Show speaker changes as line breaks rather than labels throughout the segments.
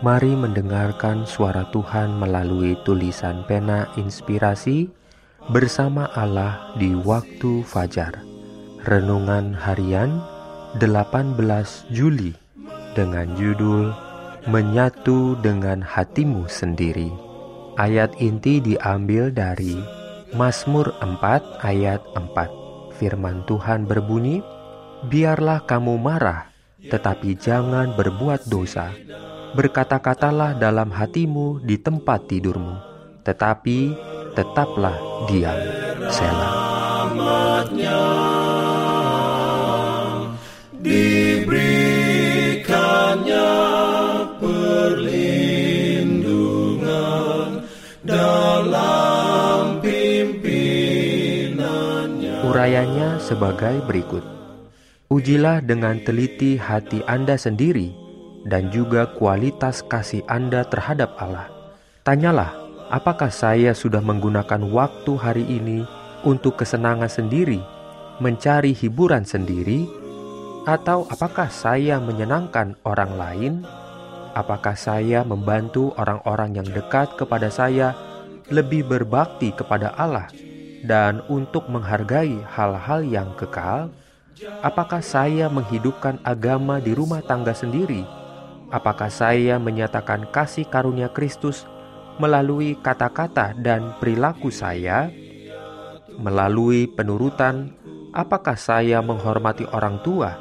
Mari mendengarkan suara Tuhan melalui tulisan pena inspirasi bersama Allah di waktu fajar. Renungan harian 18 Juli dengan judul Menyatu dengan hatimu sendiri. Ayat inti diambil dari Mazmur 4 ayat 4. Firman Tuhan berbunyi, Biarlah kamu marah, tetapi jangan berbuat dosa berkata-katalah dalam hatimu di tempat tidurmu, tetapi tetaplah diam. Selah.
Diberikannya perlindungan dalam pimpinannya.
Urayanya sebagai berikut. Ujilah dengan teliti hati Anda sendiri dan juga kualitas kasih Anda terhadap Allah. Tanyalah, apakah saya sudah menggunakan waktu hari ini untuk kesenangan sendiri, mencari hiburan sendiri, atau apakah saya menyenangkan orang lain? Apakah saya membantu orang-orang yang dekat kepada saya lebih berbakti kepada Allah dan untuk menghargai hal-hal yang kekal? Apakah saya menghidupkan agama di rumah tangga sendiri? Apakah saya menyatakan kasih karunia Kristus melalui kata-kata dan perilaku saya, melalui penurutan, apakah saya menghormati orang tua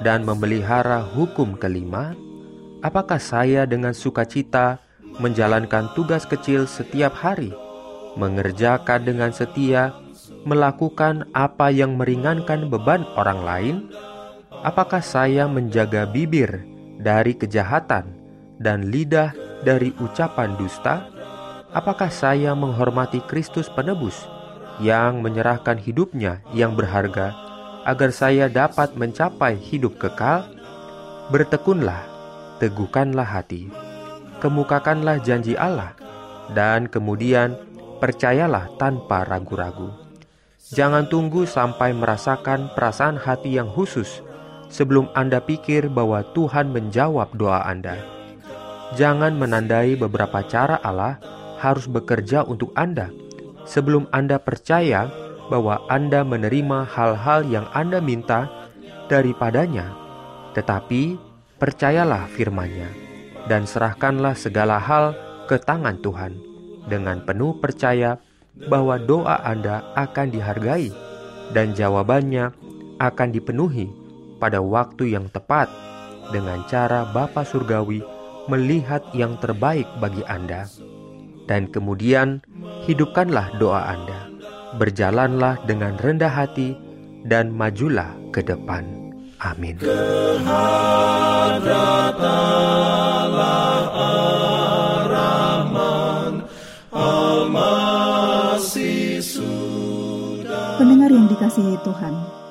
dan memelihara hukum kelima? Apakah saya dengan sukacita menjalankan tugas kecil setiap hari, mengerjakan dengan setia, melakukan apa yang meringankan beban orang lain? Apakah saya menjaga bibir dari kejahatan dan lidah dari ucapan dusta? Apakah saya menghormati Kristus penebus yang menyerahkan hidupnya yang berharga agar saya dapat mencapai hidup kekal? Bertekunlah, teguhkanlah hati, kemukakanlah janji Allah, dan kemudian percayalah tanpa ragu-ragu. Jangan tunggu sampai merasakan perasaan hati yang khusus sebelum Anda pikir bahwa Tuhan menjawab doa Anda. Jangan menandai beberapa cara Allah harus bekerja untuk Anda sebelum Anda percaya bahwa Anda menerima hal-hal yang Anda minta daripadanya. Tetapi percayalah firman-Nya dan serahkanlah segala hal ke tangan Tuhan dengan penuh percaya bahwa doa Anda akan dihargai dan jawabannya akan dipenuhi pada waktu yang tepat dengan cara Bapa Surgawi melihat yang terbaik bagi Anda. Dan kemudian hidupkanlah doa Anda. Berjalanlah dengan rendah hati dan majulah ke depan. Amin.
Pendengar yang dikasihi Tuhan,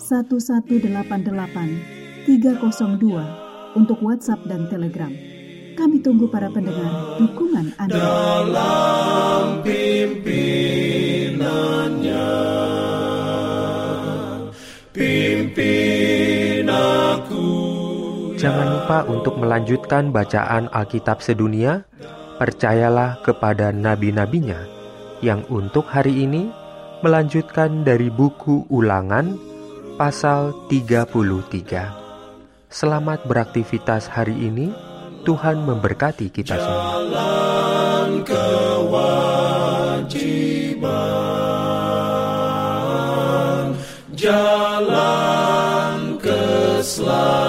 1188 302 untuk WhatsApp dan Telegram. Kami tunggu para pendengar dukungan Anda.
Dalam pimpinannya, pimpin aku.
Jangan lupa untuk melanjutkan bacaan Alkitab sedunia. Percayalah kepada nabi-nabinya yang untuk hari ini melanjutkan dari buku Ulangan Pasal 33 Selamat beraktivitas hari ini, Tuhan memberkati kita semua.
Jalan kewajiban, jalan keselamatan.